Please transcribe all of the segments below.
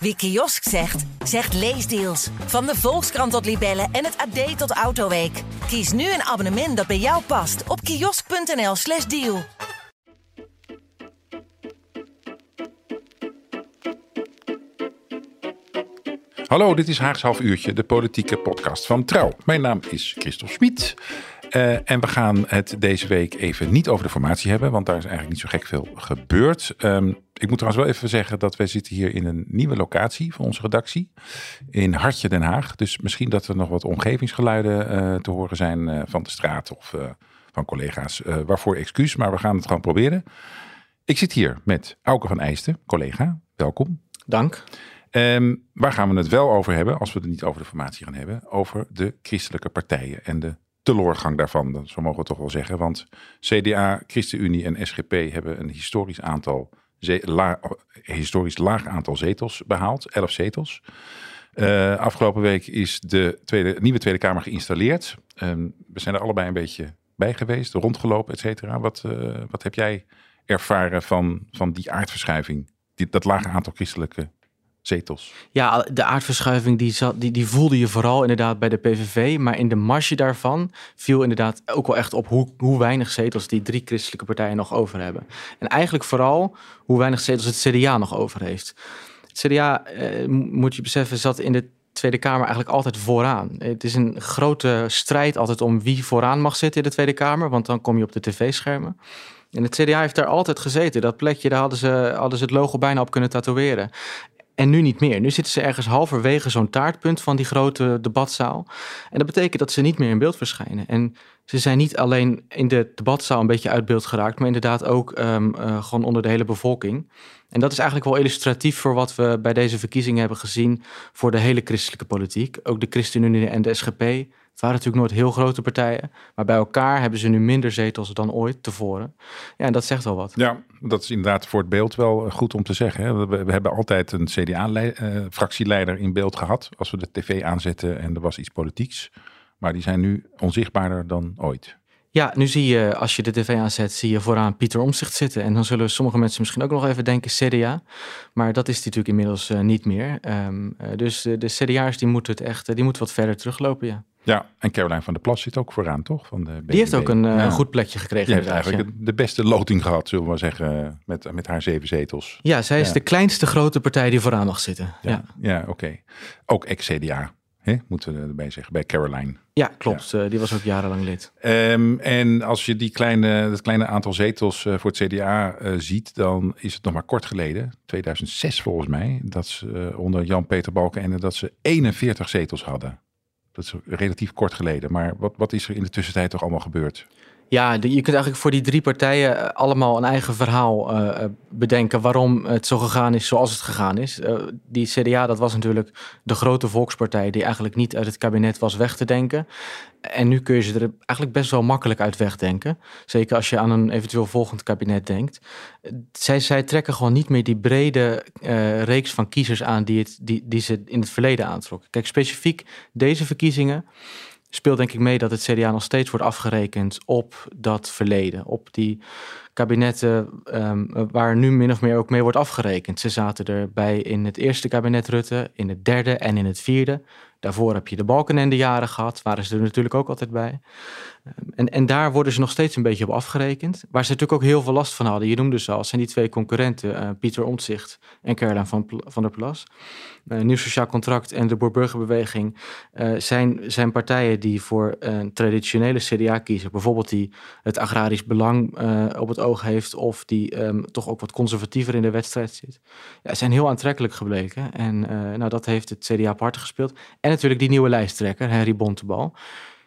Wie kiosk zegt, zegt leesdeals. Van de Volkskrant tot Libellen en het AD tot Autoweek. Kies nu een abonnement dat bij jou past op kiosk.nl/slash deal. Hallo, dit is Haags Half Uurtje, de politieke podcast van Trouw. Mijn naam is Christophe Smit. Uh, en we gaan het deze week even niet over de formatie hebben, want daar is eigenlijk niet zo gek veel gebeurd. Um, ik moet trouwens wel even zeggen dat wij zitten hier in een nieuwe locatie van onze redactie. In Hartje Den Haag. Dus misschien dat er nog wat omgevingsgeluiden uh, te horen zijn uh, van de straat of van collega's. waarvoor excuus, maar we gaan het gewoon proberen. Ik zit hier met Auke van Eijsten, collega. Welkom. Dank. Um, waar gaan we het wel over hebben, als we het niet over de formatie gaan hebben? Over de christelijke partijen en de teloorgang daarvan. Zo mogen we toch wel zeggen. Want CDA, ChristenUnie en SGP hebben een historisch aantal historisch laag aantal zetels behaald, 11 zetels. Uh, afgelopen week is de tweede, nieuwe Tweede Kamer geïnstalleerd. Uh, we zijn er allebei een beetje bij geweest, rondgelopen, et cetera. Wat, uh, wat heb jij ervaren van, van die aardverschuiving? Dat lage aantal christelijke zetels. Ja, de aardverschuiving die, zat, die, die voelde je vooral inderdaad bij de PVV. Maar in de marge daarvan viel inderdaad ook wel echt op hoe, hoe weinig zetels die drie christelijke partijen nog over hebben. En eigenlijk vooral hoe weinig zetels het CDA nog over heeft. Het CDA, eh, moet je beseffen, zat in de Tweede Kamer eigenlijk altijd vooraan. Het is een grote strijd altijd om wie vooraan mag zitten in de Tweede Kamer. Want dan kom je op de tv-schermen. En het CDA heeft daar altijd gezeten. Dat plekje, daar hadden ze, hadden ze het logo bijna op kunnen tatoeëren. En nu niet meer. Nu zitten ze ergens halverwege zo'n taartpunt van die grote debatzaal. En dat betekent dat ze niet meer in beeld verschijnen. En ze zijn niet alleen in de debatzaal een beetje uit beeld geraakt, maar inderdaad ook um, uh, gewoon onder de hele bevolking. En dat is eigenlijk wel illustratief voor wat we bij deze verkiezingen hebben gezien voor de hele christelijke politiek. Ook de ChristenUnie en de SGP het waren natuurlijk nooit heel grote partijen, maar bij elkaar hebben ze nu minder zetels dan ooit tevoren. Ja, en dat zegt wel wat. Ja, dat is inderdaad voor het beeld wel goed om te zeggen. Hè. We, we, hebben altijd een CDA-fractieleider eh, in beeld gehad als we de tv aanzetten en er was iets politieks. Maar die zijn nu onzichtbaarder dan ooit. Ja, nu zie je, als je de tv aanzet, zie je vooraan Pieter Omzicht zitten. En dan zullen sommige mensen misschien ook nog even denken CDA. Maar dat is natuurlijk inmiddels uh, niet meer. Um, uh, dus de, de CDA'ers die moeten het echt, die moeten wat verder teruglopen, ja. Ja, en Caroline van der Plas zit ook vooraan, toch? Van de Die heeft ook een uh, ja. goed plekje gekregen. Die heeft eigenlijk ja. de beste loting gehad, zullen we maar zeggen, met, met haar zeven zetels. Ja, zij is ja. de kleinste grote partij die vooraan mag zitten. Ja, ja. oké. Okay. Ook ex-CDA, moeten we erbij zeggen, bij Caroline. Ja, klopt. Uh, die was ook jarenlang lid. Um, en als je die kleine, dat kleine aantal zetels uh, voor het CDA uh, ziet, dan is het nog maar kort geleden, 2006 volgens mij, dat ze onder Jan-Peter Balkenende dat ze 41 zetels hadden. Dat is relatief kort geleden. Maar wat, wat is er in de tussentijd toch allemaal gebeurd? Ja, je kunt eigenlijk voor die drie partijen allemaal een eigen verhaal uh, bedenken waarom het zo gegaan is zoals het gegaan is. Die CDA, dat was natuurlijk de grote volkspartij die eigenlijk niet uit het kabinet was weg te denken. En nu kun je ze er eigenlijk best wel makkelijk uit wegdenken. Zeker als je aan een eventueel volgend kabinet denkt. Zij, zij trekken gewoon niet meer die brede reeks van kiezers aan die, het, die, die ze in het verleden aantrokken. Kijk, specifiek deze verkiezingen speelt denk ik mee dat het CDA nog steeds wordt afgerekend op dat verleden. Op die kabinetten um, waar nu min of meer ook mee wordt afgerekend. Ze zaten erbij in het eerste kabinet Rutte, in het derde en in het vierde. Daarvoor heb je de Balkenende jaren gehad, waren ze er natuurlijk ook altijd bij. En, en daar worden ze nog steeds een beetje op afgerekend. Waar ze natuurlijk ook heel veel last van hadden. Je noemde ze al, zijn die twee concurrenten, uh, Pieter Omtzigt en Caroline van, van der Plas. Uh, Nieuw Sociaal Contract en de Boerburgerbeweging uh, zijn, zijn partijen die voor een traditionele CDA kiezen. Bijvoorbeeld die het agrarisch belang op het oog heeft of die um, toch ook wat conservatiever in de wedstrijd zit. Ja, zijn heel aantrekkelijk gebleken. En nou, dat heeft het CDA apart gespeeld. En natuurlijk die nieuwe lijsttrekker, Henry Bontebal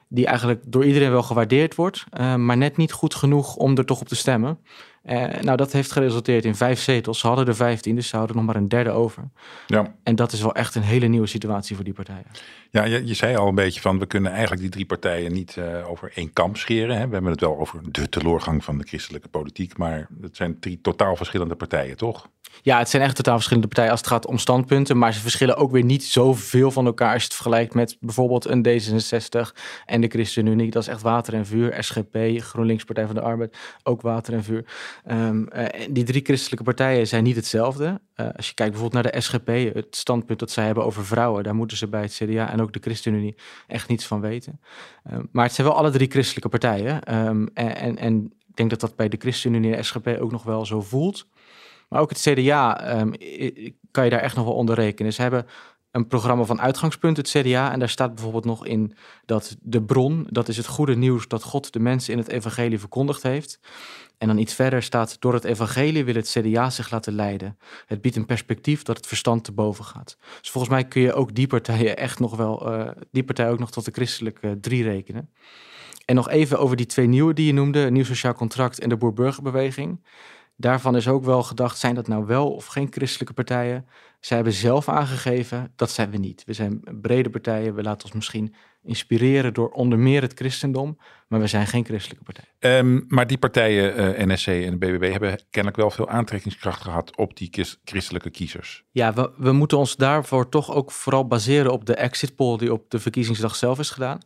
die eigenlijk door iedereen wel gewaardeerd wordt, uh, maar net niet goed genoeg om er toch op te stemmen. Uh, nou, dat heeft geresulteerd in vijf zetels. Ze hadden er vijftien, dus ze hadden nog maar een derde over. Ja. En dat is wel echt een hele nieuwe situatie voor die partijen. Ja, je, je zei al een beetje van, we kunnen eigenlijk die drie partijen niet uh, over één kamp scheren. Hè? We hebben het wel over de teleurgang van de christelijke politiek, maar het zijn drie totaal verschillende partijen, toch? Ja, het zijn echt totaal verschillende partijen als het gaat om standpunten. Maar ze verschillen ook weer niet zoveel van elkaar als je het vergelijkt met bijvoorbeeld een D66 en de ChristenUnie. Dat is echt water en vuur. SGP, GroenLinks Partij van de Arbeid, ook water en vuur. Um, die drie christelijke partijen zijn niet hetzelfde. Uh, als je kijkt bijvoorbeeld naar de SGP, het standpunt dat zij hebben over vrouwen, daar moeten ze bij het CDA en ook de ChristenUnie echt niets van weten. Um, maar het zijn wel alle drie christelijke partijen. Um, en, en, en, ik denk dat dat bij de ChristenUnie en de SGP ook nog wel zo voelt. Maar ook het CDA kan je daar echt nog wel onder rekenen. Ze hebben een programma van uitgangspunt, het CDA. En daar staat bijvoorbeeld nog in dat de bron, dat is het goede nieuws dat God de mensen in het evangelie verkondigd heeft. En dan iets verder staat, door het evangelie wil het CDA zich laten leiden. Het biedt een perspectief dat het verstand te boven gaat. Dus volgens mij kun je ook die partijen echt nog wel, uh, die partij ook nog tot de christelijke drie rekenen. En nog even over die twee nieuwe die je noemde, Nieuw Sociaal Contract en de Boerburgerbeweging. Daarvan is ook wel gedacht, zijn dat nou wel of geen christelijke partijen? Zij hebben zelf aangegeven, dat zijn we niet. We zijn brede partijen, we laten ons misschien inspireren door onder meer het christendom, maar we zijn geen christelijke partij. Um, maar die partijen, uh, eh, NSC en de BBB, hebben kennelijk wel veel aantrekkingskracht gehad op die christelijke kiezers. Ja, we, we moeten ons daarvoor toch ook vooral baseren op de exit poll die op de verkiezingsdag zelf is gedaan.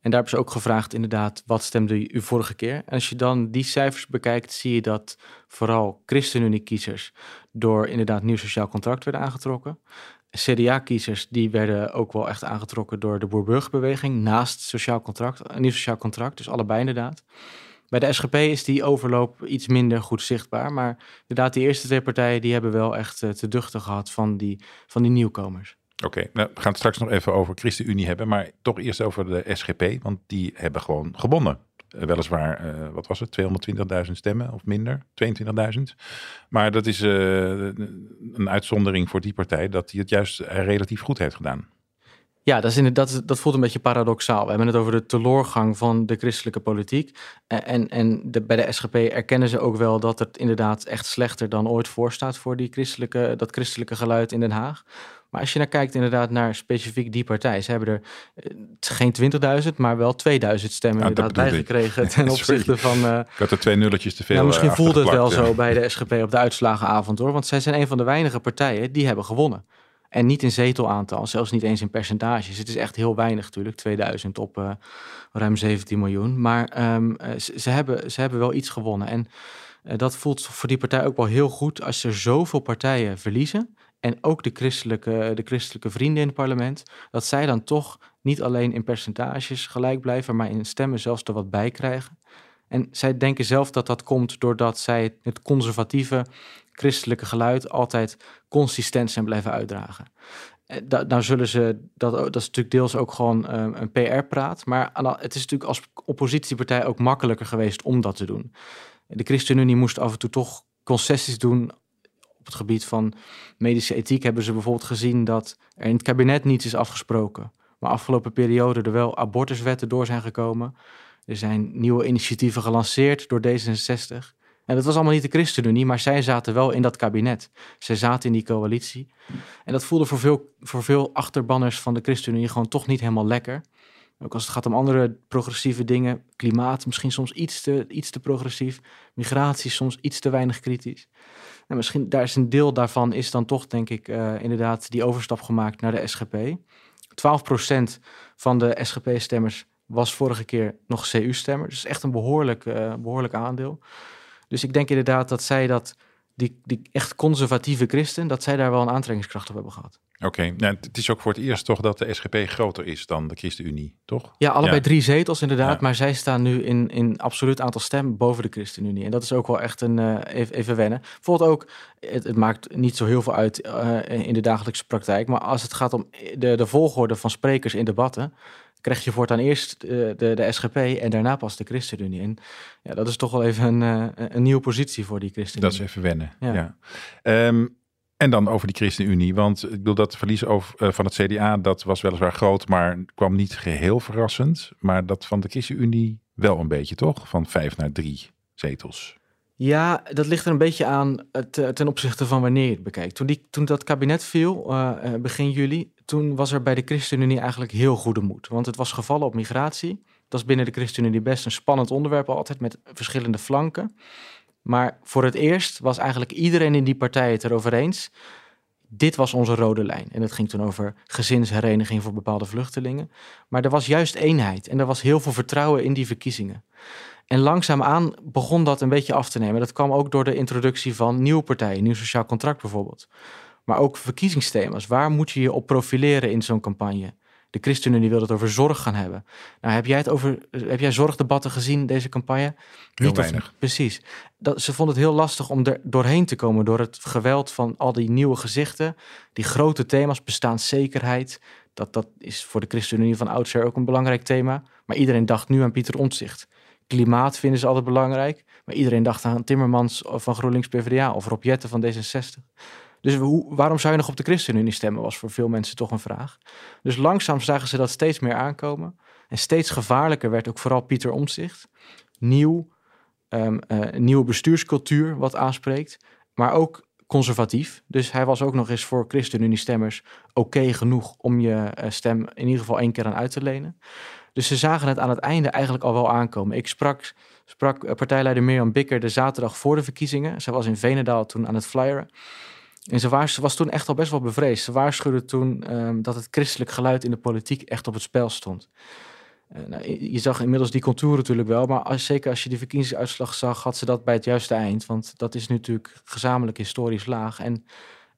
En daar hebben ze ook gevraagd, inderdaad, wat stemde u vorige keer? En als je dan die cijfers bekijkt, zie je dat vooral ChristenUnie-kiezers door inderdaad nieuw sociaal contract werden aangetrokken. CDA-kiezers die werden ook wel echt aangetrokken door de Boerburgerbeweging naast sociaal contract, nieuw sociaal contract, dus allebei inderdaad. Bij de SGP is die overloop iets minder goed zichtbaar, maar inderdaad die eerste twee partijen die hebben wel echt eh, te duchten gehad van die, van die nieuwkomers. Oké, nou, we gaan het straks nog even over ChristenUnie hebben, maar toch eerst over de SGP, want die hebben gewoon gewonnen. Uh, weliswaar, uh, wat was het, 220.000 stemmen of minder, 22.000. Maar dat is uh, een uitzondering voor die partij dat die het juist relatief goed heeft gedaan. Ja, dat, is dat, voelt een beetje paradoxaal. We hebben het over de teloorgang van de christelijke politiek. En, en bij de SGP erkennen ze ook wel dat het inderdaad echt slechter dan ooit voorstaat voor die christelijke, dat christelijke geluid in Den Haag. Maar als je naar kijkt inderdaad naar specifiek die partij, ze hebben er eh, geen 20.000, maar wel 2000 stemmen ja, inderdaad bijgekregen ten opzichte van... Uh, ik had er twee nulletjes te veel nou, Misschien voelde het wel zo bij de SGP op de uitslagenavond hoor, want zij zijn een van de weinige partijen die hebben gewonnen. En niet in zetelaantal, zelfs niet eens in percentages. Het is echt heel weinig natuurlijk, 2000 op uh, ruim 17 miljoen. Maar um, ze, ze, hebben, ze hebben wel iets gewonnen. En uh, dat voelt voor die partij ook wel heel goed als er zoveel partijen verliezen. En ook de christelijke, de christelijke vrienden in het parlement. Dat zij dan toch niet alleen in percentages gelijk blijven, maar in stemmen zelfs er wat bij krijgen. En zij denken zelf dat dat komt doordat zij het conservatieve christelijke geluid altijd consistent zijn blijven uitdragen. Eh, nou zullen ze, dat, dat is natuurlijk deels ook gewoon ehm, een PR-praat, maar het is natuurlijk als oppositiepartij ook makkelijker geweest om dat te doen. De ChristenUnie moest af en toe toch concessies doen het gebied van medische ethiek. Hebben ze bijvoorbeeld gezien dat er in het kabinet niets is afgesproken, maar afgelopen periode er wel abortuswetten door zijn gekomen. Er zijn nieuwe initiatieven gelanceerd door D66. En dat was allemaal niet de ChristenUnie, maar zij zaten wel in dat kabinet. Zij zaten in die coalitie. En dat voelde voor veel, voor veel achterbanners van de ChristenUnie gewoon toch niet helemaal lekker. Ook als het gaat om andere progressieve dingen, klimaat misschien soms iets te, iets te progressief, migratie soms iets te weinig kritisch. En misschien daar is een deel daarvan is dan toch, denk ik, uh, inderdaad die overstap gemaakt naar de SGP. 12% van de SGP-stemmers was vorige keer nog CU-stemmer. Dus echt een behoorlijk, uh, behoorlijk aandeel. Dus ik denk inderdaad dat zij dat, die, die echt conservatieve christen, dat zij daar wel een aantrekkingskracht op hebben gehad. Oké, nou, het is ook voor het eerst toch dat de SGP groter is dan de ChristenUnie, toch? Ja, allebei drie zetels inderdaad, maar zij staan nu in, in absoluut aantal stemmen boven de ChristenUnie. En dat is ook wel echt een uh, even, even wennen. Bijvoorbeeld ook, het, het, maakt niet zo heel veel uit uh, in de dagelijkse praktijk, maar als het gaat om de, de volgorde van sprekers in debatten, krijg je voortaan eerst de, de, de, SGP en daarna pas de ChristenUnie. En ja, dat is toch wel even een, uh, een nieuwe positie voor die ChristenUnie. Dat is even wennen, ja. ja. Um, en dan over die ChristenUnie, want ik bedoel dat verlies over, uh, van het CDA, dat was weliswaar groot, maar kwam niet geheel verrassend. Maar dat van de ChristenUnie wel een beetje, toch? Van vijf naar drie zetels. Ja, dat ligt er een beetje aan ten opzichte van wanneer je het bekijkt. Toen, die, toen dat kabinet viel, uh, begin juli, toen was er bij de ChristenUnie eigenlijk heel goede moed. Want het was gevallen op migratie. Dat is binnen de ChristenUnie best een spannend onderwerp altijd, met verschillende flanken. Maar voor het eerst was eigenlijk iedereen in die partij het erover eens. dit was onze rode lijn. En het ging toen over gezinshereniging voor bepaalde vluchtelingen. Maar er was juist eenheid en er was heel veel vertrouwen in die verkiezingen. En langzaamaan begon dat een beetje af te nemen. Dat kwam ook door de introductie van nieuwe partijen, nieuw sociaal contract bijvoorbeeld. Maar ook verkiezingsthema's. Waar moet je je op profileren in zo'n campagne? De ChristenUnie wil het over zorg gaan hebben. Nou, heb jij het over, heb jij zorgdebatten gezien deze campagne? Heel Niet of- weinig. precies. Dat, ze vonden het heel lastig om er doorheen te komen door het geweld van al die nieuwe gezichten, die grote thema's, bestaanszekerheid. Dat, dat is voor de ChristenUnie van oudsher ook een belangrijk thema. Maar iedereen dacht nu aan Pieter Omtzigt. Klimaat vinden ze altijd belangrijk. Maar iedereen dacht aan Timmermans van GroenLinks PvdA of Rob Jetten van D66. Dus waarom zou je nog op de ChristenUnie stemmen, was voor veel mensen toch een vraag. Dus langzaam zagen ze dat steeds meer aankomen. En steeds gevaarlijker werd ook vooral Pieter Omtzigt. Nieuw, ehm, eh, nieuwe bestuurscultuur wat aanspreekt, maar ook conservatief. Dus hij was ook nog eens voor ChristenUnie-stemmers oké genoeg om je eh, stem in ieder geval één keer aan uit te lenen. Dus ze zagen het aan het einde eigenlijk al wel aankomen. Ik sprak, sprak eh, partijleider Mirjam Bikker de zaterdag voor de verkiezingen. Zij was in Venendaal toen aan het flyeren. En ze ze was toen echt al best wel bevreesd. Ze waarschuwde toen ehm, dat het christelijk geluid in de politiek echt op het spel stond. Eh, nou, je je zag inmiddels die contouren natuurlijk wel, maar als, zeker als je die verkiezingsuitslag zag, had ze dat bij het juiste eind. Want dat is nu natuurlijk gezamenlijk historisch laag. En,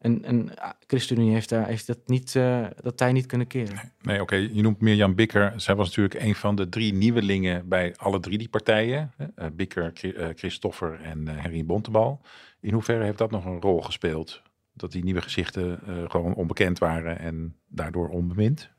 en, en ah, ChristenUnie heeft, daar, heeft dat, niet, eh, dat tij niet kunnen keren. Nee, oké. Je noemt Mirjam Bikker. Zij was natuurlijk een van de drie nieuwelingen bij alle drie die partijen. Eh, Bikker, eh, Christoffer en Henry Bontebal. In hoeverre heeft dat nog een rol gespeeld? Dat die nieuwe gezichten gewoon onbekend waren en daardoor onbemind?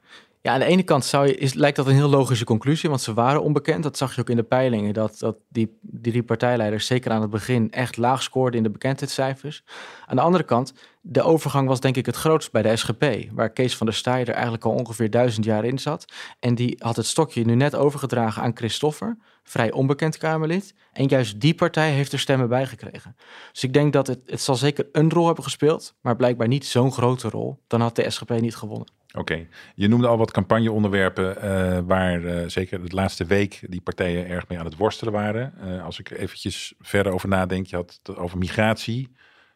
Ja, aan de ene kant zou je, is, lijkt dat een heel logische conclusie, want ze waren onbekend. Dat zag je ook in de peilingen, dat, dat die, die drie partijleiders zeker aan het begin echt laag scoorden in de bekendheidscijfers. Aan de andere kant, de overgang was denk ik het grootst bij de SGP, waar Kees van der Staaij er eigenlijk al ongeveer duizend jaar in zat. En die had het stokje nu net overgedragen aan Christoffer, vrij onbekend Kamerlid. En juist die partij heeft er stemmen bij gekregen. Dus ik denk dat het, het zal zeker een rol hebben gespeeld, maar blijkbaar niet zo'n grote rol. Dan had de SGP niet gewonnen. Oké, je noemde al wat campagneonderwerpen eh, waar eh, zeker de laatste week die partijen erg mee aan het worstelen waren. Eh, als ik eventjes verder over nadenk, je had over migratie,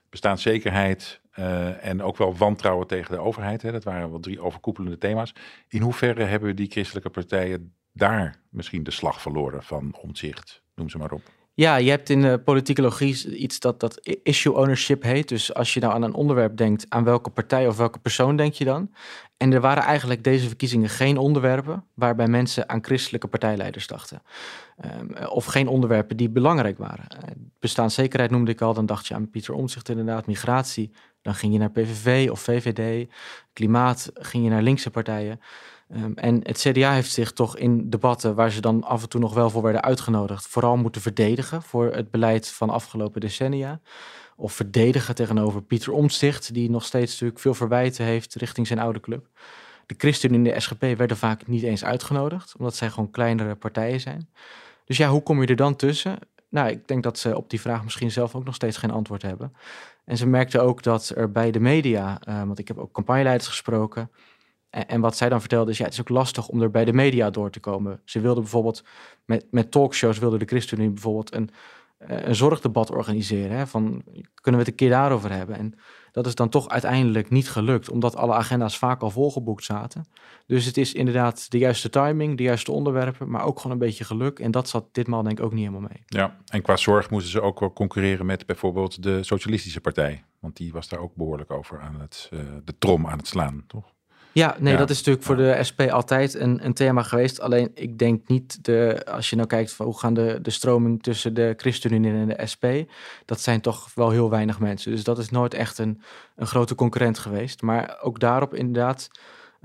bestaanszekerheid en ook wel wantrouwen tegen de overheid. Hè. Dat waren wel drie overkoepelende thema's. In hoeverre hebben die christelijke partijen daar misschien de slag verloren van omzicht? Noem ze maar op. Ja, je hebt in de politicologie iets dat, dat issue ownership heet. Dus als je nou aan een onderwerp denkt, aan welke partij of welke persoon denk je dan? En er waren eigenlijk deze verkiezingen geen onderwerpen waarbij mensen aan christelijke partijleiders dachten. Ehm, of geen onderwerpen die belangrijk waren. Eh, bestaanszekerheid noemde ik al, dan dacht je aan Pieter Omtzigt inderdaad. Migratie, dan ging je naar PVV of VVD. Klimaat ging je naar linkse partijen. Um, en het CDA heeft zich toch in debatten waar ze dan af en toe nog wel voor werden uitgenodigd, vooral moeten verdedigen voor het beleid van afgelopen decennia. Of verdedigen tegenover Pieter Omtzigt, die nog steeds natuurlijk veel verwijten heeft richting zijn oude club. De ChristenUnie en de SGP werden vaak niet eens uitgenodigd, omdat zij gewoon kleinere partijen zijn. Dus ja, hoe kom je er dan tussen? Nou, ik denk dat ze op die vraag misschien zelf ook nog steeds geen antwoord hebben. En ze merkten ook dat er bij de media, uh, want ik heb ook campagneleiders gesproken, en, wat zij dan vertelde is, ja, het is ook lastig om er bij de media door te komen. Ze wilden bijvoorbeeld met, met talkshows, wilde de ChristenUnie bijvoorbeeld een, een zorgdebat organiseren. Hè, van, kunnen we het een keer daarover hebben? En dat is dan toch uiteindelijk niet gelukt, omdat alle agenda's vaak al volgeboekt zaten. Dus het is inderdaad de juiste timing, de juiste onderwerpen, maar ook gewoon een beetje geluk. En dat zat ditmaal denk ik ook niet helemaal mee. Ja, en qua zorg moesten ze ook wel concurreren met bijvoorbeeld de Socialistische Partij. Want die was daar ook behoorlijk over aan het, uh, de trom aan het slaan, toch? Ja, nee, ja. dat is natuurlijk voor de SP altijd een, een, thema geweest. Alleen ik denk niet, de, als je nou kijkt van hoe gaan de, de stroming tussen de ChristenUnie en de SP, dat zijn toch wel heel weinig mensen. Dus dat is nooit echt een, een grote concurrent geweest. Maar ook daarop inderdaad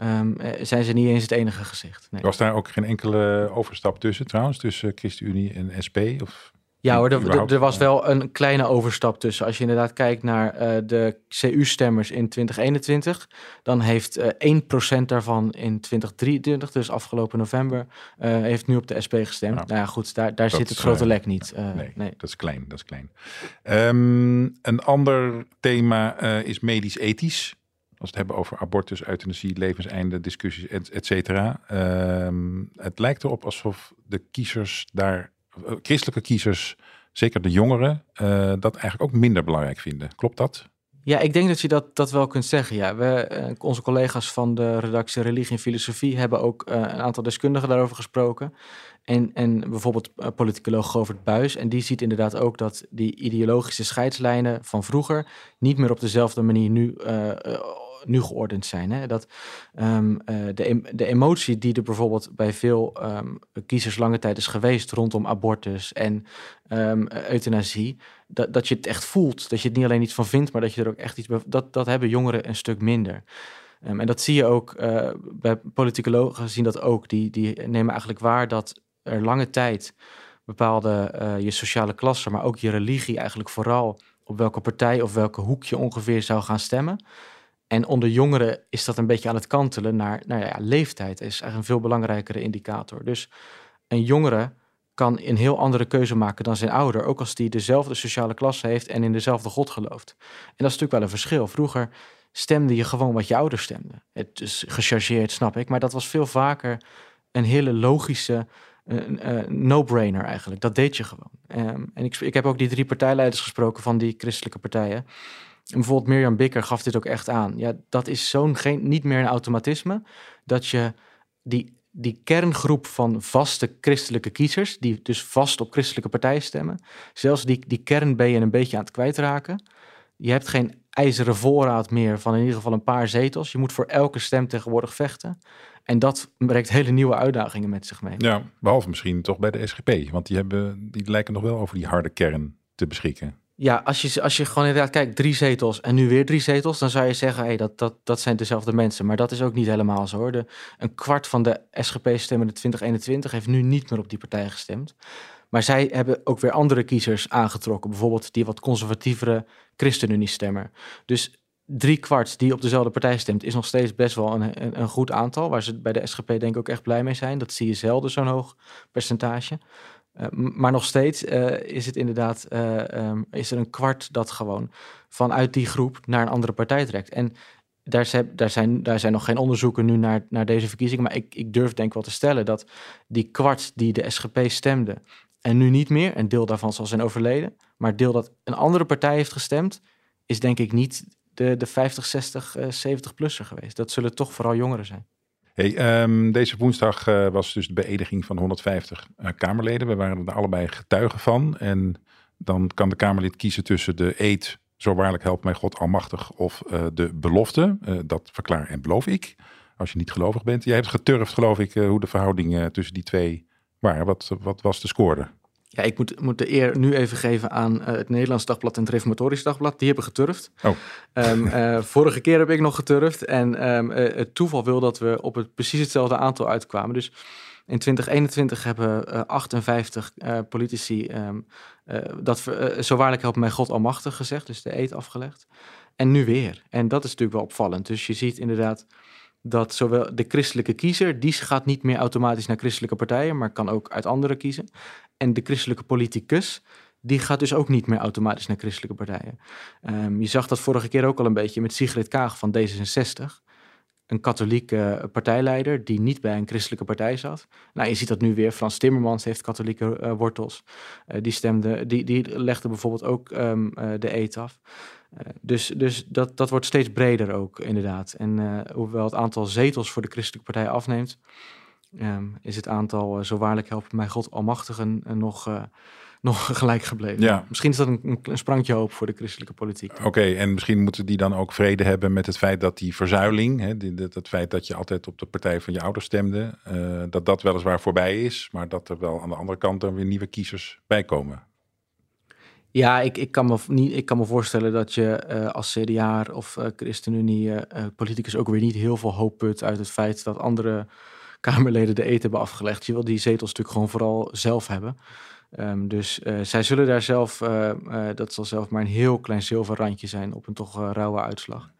um, zijn ze niet eens het enige gezicht. Nee. Was daar ook geen enkele overstap tussen trouwens, tussen ChristenUnie en SP? Of ja hoor, er, was wel een kleine overstap tussen. Als je inderdaad kijkt naar uh, de CU-stemmers in 2021, dan heeft uh, 1% daarvan in 2023, dus afgelopen november, uh, heeft nu op de SP gestemd. Nou ja, goed, daar, daar zit het grote lek niet. Nee, nee, dat is klein, dat is klein. Um, een ander thema eh, is medisch-ethisch. Als we het hebben over abortus, euthanasie, levenseinde, discussies, et, et cetera. Um, het lijkt erop alsof de kiezers daar christelijke kiezers, zeker de jongeren, uh, dat eigenlijk ook minder belangrijk vinden. Klopt dat? Ja, ik denk dat je dat, dat wel kunt zeggen. Ja. We, eh, onze collega's van de redactie Religie en Filosofie hebben ook eh, een aantal deskundigen daarover gesproken. En, en bijvoorbeeld politicoloog Govert Buis. En die ziet inderdaad ook dat die ideologische scheidslijnen van vroeger niet meer op dezelfde manier nu nu geordend zijn. Hè? Dat um, de, de emotie die er bijvoorbeeld bij veel um, kiezers lange tijd is geweest rondom abortus en um, euthanasie, dat, dat je het echt voelt. Dat je het niet alleen iets van vindt, maar dat je er ook echt iets dat, dat hebben jongeren een stuk minder. en dat zie je ook uh, bij politicologen zien dat ook. Die, die nemen eigenlijk waar dat er lange tijd bepaalde uh, je sociale klasse, maar ook je religie eigenlijk vooral op welke partij of welke hoek je ongeveer zou gaan stemmen. En onder jongeren is dat een beetje aan het kantelen naar, nou ja, leeftijd is eigenlijk een veel belangrijkere indicator. Dus een jongere kan een heel andere keuze maken dan zijn ouder, ook als die dezelfde sociale klasse heeft en in dezelfde God gelooft. En dat is natuurlijk wel een verschil. Vroeger stemde je gewoon wat je ouders stemden. Het is gechargeerd, snap ik, maar dat was veel vaker een hele logische no-brainer eigenlijk. Dat deed je gewoon. Um, en ik, ik heb ook die drie partijleiders gesproken van die christelijke partijen. Bijvoorbeeld Mirjam Bikker gaf dit ook echt aan. Ja, dat is zo'n geen, niet meer een automatisme. Dat je die, die kerngroep van vaste christelijke kiezers, die dus vast op christelijke partijen stemmen, zelfs die, die kern ben je een beetje aan het kwijtraken. Je hebt geen ijzeren voorraad meer van in ieder geval een paar zetels. Je moet voor elke stem tegenwoordig vechten. En dat brengt hele nieuwe uitdagingen met zich mee. Ja, behalve misschien toch bij de SGP. Want die, hebben, die lijken nog wel over die harde kern te beschikken. Ja, als je, als je gewoon inderdaad kijkt, drie zetels en nu weer drie zetels, dan zou je zeggen, hey, dat, dat, dat zijn dezelfde mensen. Maar dat is ook niet helemaal zo hoor. Een kwart van de SGP-stemmende 2021 heeft nu niet meer op die partij gestemd. Maar zij hebben ook weer andere kiezers aangetrokken. Bijvoorbeeld die wat conservatievere ChristenUnie-stemmer. Dus drie kwart die op dezelfde partij stemt, is nog steeds best wel een, een, een, goed aantal. Waar ze bij de SGP denk ik ook echt blij mee zijn. Dat zie je zelden, zo'n hoog percentage. Uh, maar nog steeds uh, is het inderdaad, uh, um, is er een kwart dat gewoon vanuit die groep naar een andere partij trekt. En daar, zijn, daar, zijn, daar zijn nog geen onderzoeken nu naar, naar deze verkiezingen, maar ik, ik durf denk wel te stellen dat die kwart die de SGP stemde en nu niet meer, een deel daarvan zal zijn overleden, maar deel dat een andere partij heeft gestemd, is denk ik niet de, de 50, 60, 70-plusser geweest. Dat zullen toch vooral jongeren zijn. Um, deze woensdag uh, was dus de beëdiging van 150 uh, eh, Kamerleden. We waren er allebei getuigen van. En dan kan de Kamerlid kiezen tussen de eed, zo waarlijk helpt mij God almachtig, of uh, de belofte. dat verklaar en beloof ik, als je niet gelovig bent. Jij hebt geturfd, geloof ik, hoe de verhoudingen tussen die twee waren. Wat, wat was de score? Ja, ik moet, moet de eer nu even geven aan uh, het Nederlands Dagblad en het Reformatorisch Dagblad. Die hebben geturfd. Oh. Um, uh, vorige keer heb ik nog geturfd. En um, uh, het toeval wil dat we op het precies hetzelfde aantal uitkwamen. Dus in 2021 hebben 58 politici um, dat zo waarlijk helpt mij God almachtig gezegd. Dus de eed afgelegd. En nu weer. En dat is natuurlijk wel opvallend. Dus je ziet inderdaad dat zowel de christelijke kiezer, die gaat niet meer automatisch naar christelijke partijen, maar kan ook uit andere kiezen. En de christelijke politicus, die gaat dus ook niet meer automatisch naar christelijke partijen. Um, je zag dat vorige keer ook al een beetje met Sigrid Kaag van D66. Een katholieke partijleider die niet bij een christelijke partij zat. Nou, je ziet dat nu weer. Frans Timmermans heeft katholieke uh, wortels. Uh, die, stemde, die, die legde bijvoorbeeld ook um, uh, de eet af. dus dus dat, dat wordt steeds breder ook, inderdaad. En hoewel het aantal zetels voor de christelijke partij afneemt, um, is het aantal uh, zo waarlijk helpt mij God almachtigen uh, nog, uh, nog gelijk gebleven. Ja. Misschien is dat een, een sprankje hoop voor de christelijke politiek. Oké, okay, en misschien moeten die dan ook vrede hebben met het feit dat die verzuiling, hè, die, dat, het feit dat je altijd op de partij van je ouders stemde, dat dat weliswaar voorbij is, maar dat er wel aan de andere kant dan weer nieuwe kiezers bij komen. Ja, ik, ik, kan me niet, ik kan me voorstellen dat je uh, als CDA of uh, ChristenUnie uh, politicus ook weer niet heel veel hoop put uit het feit dat andere Kamerleden de eten hebben afgelegd. Je wil die zetels natuurlijk gewoon vooral zelf hebben. Um, dus uh, zij zullen daar zelf, uh, uh, dat zal zelf maar een heel klein zilverrandje zijn op een toch rauwe uitslag.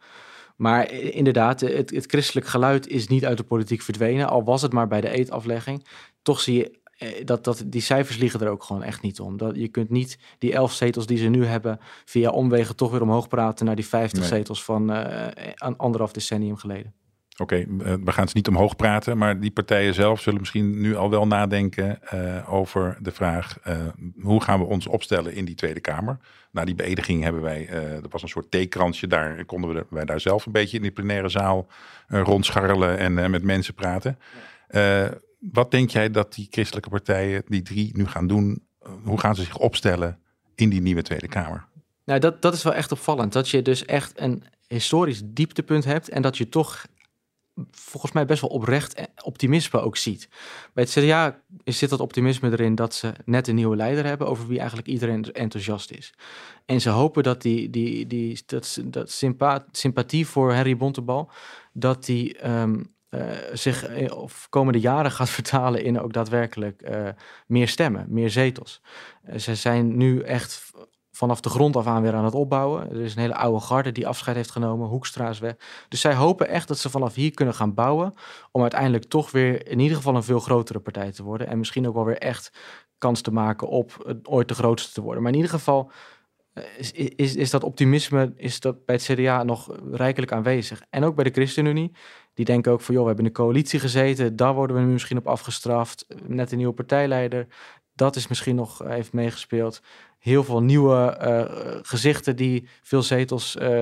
Maar inderdaad, het, het, christelijk geluid is niet uit de politiek verdwenen, al was het maar bij de eetaflegging. Toch zie je dat, dat die cijfers liegen er ook gewoon echt niet om. Dat, je kunt niet die elf zetels die ze nu hebben via omwegen toch weer omhoog praten naar die 50 nee. zetels van een anderhalf decennium geleden. Oké, eh, we gaan ze niet omhoog praten, maar die partijen zelf zullen misschien nu al wel nadenken uh, over de vraag uh, hoe gaan we ons opstellen in die Tweede Kamer. Na die beëdiging hebben wij, er was een soort theekransje daar, konden we wij daar zelf een beetje in die plenaire zaal rondscharrelen en met mensen praten. wat denk jij dat die christelijke partijen, die drie, nu gaan doen? hoe gaan ze zich opstellen in die nieuwe Tweede Kamer? Nou, dat, dat is wel echt opvallend. Dat je dus echt een historisch dieptepunt hebt en dat je toch volgens mij best wel oprecht optimisme ook ziet. Bij het CDA zit dat optimisme erin dat ze net een nieuwe leider hebben over wie eigenlijk iedereen enthousiast is. En ze hopen dat die, die, die dat, dat sympathie voor Harry Bontebal, dat die um, uh, zich of komende jaren gaat vertalen in ook daadwerkelijk uh, meer stemmen, meer zetels. Ze zijn nu echt vanaf de grond af aan weer aan het opbouwen. Er is een hele oude garde die afscheid heeft genomen. Hoekstra weg. Dus zij hopen echt dat ze vanaf hier kunnen gaan bouwen. Om uiteindelijk toch weer in ieder geval een veel grotere partij te worden. En misschien ook wel weer echt kans te maken op ooit de grootste te worden. Maar in ieder geval eh, is, is, is dat optimisme is dat bij het CDA nog rijkelijk aanwezig. En ook bij de ChristenUnie. Die denken ook van, joh, we hebben in een coalitie gezeten. Daar worden we nu misschien op afgestraft. Net een nieuwe partijleider. Dat is misschien nog heeft meegespeeld heel veel nieuwe eh, gezichten die veel zetels uh,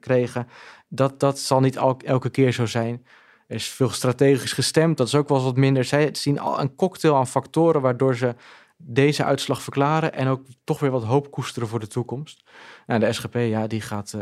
kregen. Dat, dat zal niet elke keer zo zijn. Er is veel strategisch gestemd, dat is ook wel wat minder. Zij zien al een cocktail aan factoren waardoor ze deze uitslag verklaren en ook toch weer wat hoop koesteren voor de toekomst. Nou, de SGP, ja, die gaat,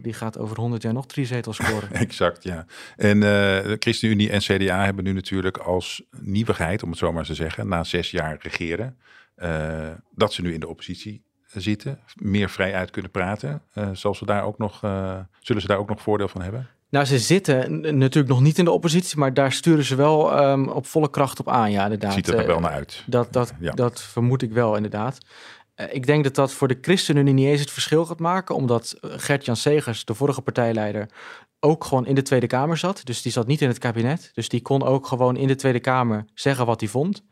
die gaat over 100 jaar nog drie zetels scoren. exact, ja. En de ChristenUnie en CDA hebben nu natuurlijk als nieuwigheid, om het zo maar te zeggen, na zes jaar regeren, uh, dat ze nu in de oppositie zitten, meer vrij uit kunnen praten. Uh, zal ze daar ook nog, uh, zullen ze daar ook nog voordeel van hebben? Nou, ze zitten natuurlijk nog niet in de oppositie, maar daar sturen ze wel um, op volle kracht op aan. Ja, inderdaad. Ziet er wel naar uit. Dat, dat, ja. dat vermoed ik wel, inderdaad. ik denk dat dat voor de ChristenUnie niet eens het verschil gaat maken, omdat Gert-Jan Segers, de vorige partijleider, ook gewoon in de Tweede Kamer zat. Dus die zat niet in het kabinet. Dus die kon ook gewoon in de Tweede Kamer zeggen wat hij vond.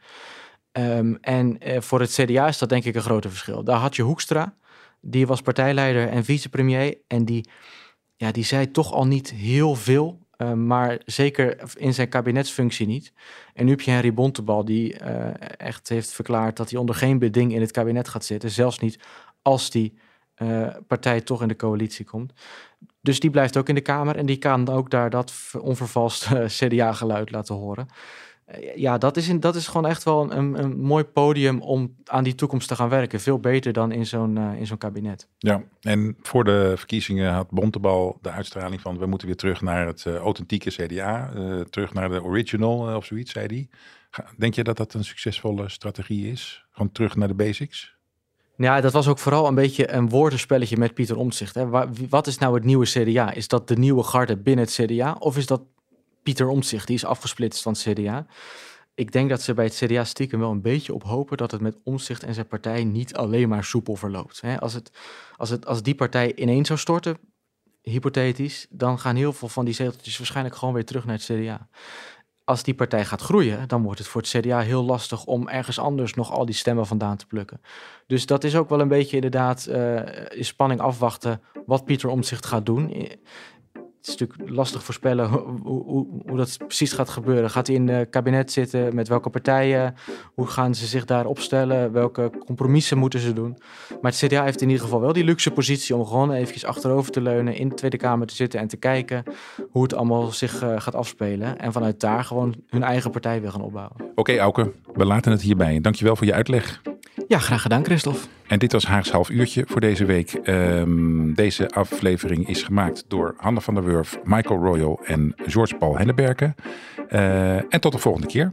Um, en uh, voor het CDA is dat denk ik een grote verschil. Daar had je Hoekstra, die was partijleider en vicepremier. En die, ja, die zei toch al niet heel veel, uh, maar zeker in zijn kabinetsfunctie niet. En nu heb je Henry Bontebal, die uh, echt heeft verklaard dat hij onder geen beding in het kabinet gaat zitten. Zelfs niet als die partij toch in de coalitie komt. Dus die blijft ook in de Kamer en die kan ook daar dat onvervalst CDA-geluid laten horen. Eh, ja, dat is, in, dat is gewoon echt wel een, een mooi podium om aan die toekomst te gaan werken. Veel beter dan in zo'n uh, in zo'n kabinet. Ja, en voor de verkiezingen had Bontebal de uitstraling van... we moeten weer terug naar het uh, authentieke CDA, uh, terug naar de original of zoiets, zei hij. Denk je dat dat een succesvolle strategie is? Gewoon terug naar de basics? Ja, dat was ook vooral een beetje een woordenspelletje met Pieter Omtzigt. Hè. Wat is nou het nieuwe CDA? Is dat de nieuwe garde binnen het CDA? Of is dat Pieter Omtzigt, die is afgesplitst van het CDA. Ik denk dat ze bij het CDA stiekem wel een beetje op hopen dat het met Omtzigt en zijn partij niet alleen maar soepel verloopt. Als, het, als, het, als die partij ineens zou storten, hypothetisch, dan gaan heel veel van die zeteltjes waarschijnlijk gewoon weer terug naar het CDA. Als die partij gaat groeien, dan wordt het voor het CDA heel lastig om ergens anders nog al die stemmen vandaan te plukken. Dus dat is ook wel een beetje inderdaad uh, in spanning afwachten wat Pieter Omtzigt gaat doen het is natuurlijk lastig voorspellen hoe, hoe, hoe, dat precies gaat gebeuren. Gaat hij in het kabinet zitten? Met welke partijen? Hoe gaan ze zich daar opstellen? Welke compromissen moeten ze doen? Maar het CDA heeft in ieder geval wel die luxe positie om gewoon eventjes achterover te leunen, in de Tweede Kamer te zitten en te kijken hoe het allemaal zich uh, gaat afspelen. En vanuit daar gewoon hun eigen partij weer gaan opbouwen. Oké, okay, we laten het hierbij. Dankjewel voor je uitleg. Ja, graag gedaan, Christophe. En dit was Haags half uurtje voor deze week. Um, deze aflevering is gemaakt door Hanne van der Wurf, Michael Royal en George Paul Henneberken. Uh, en tot de volgende keer.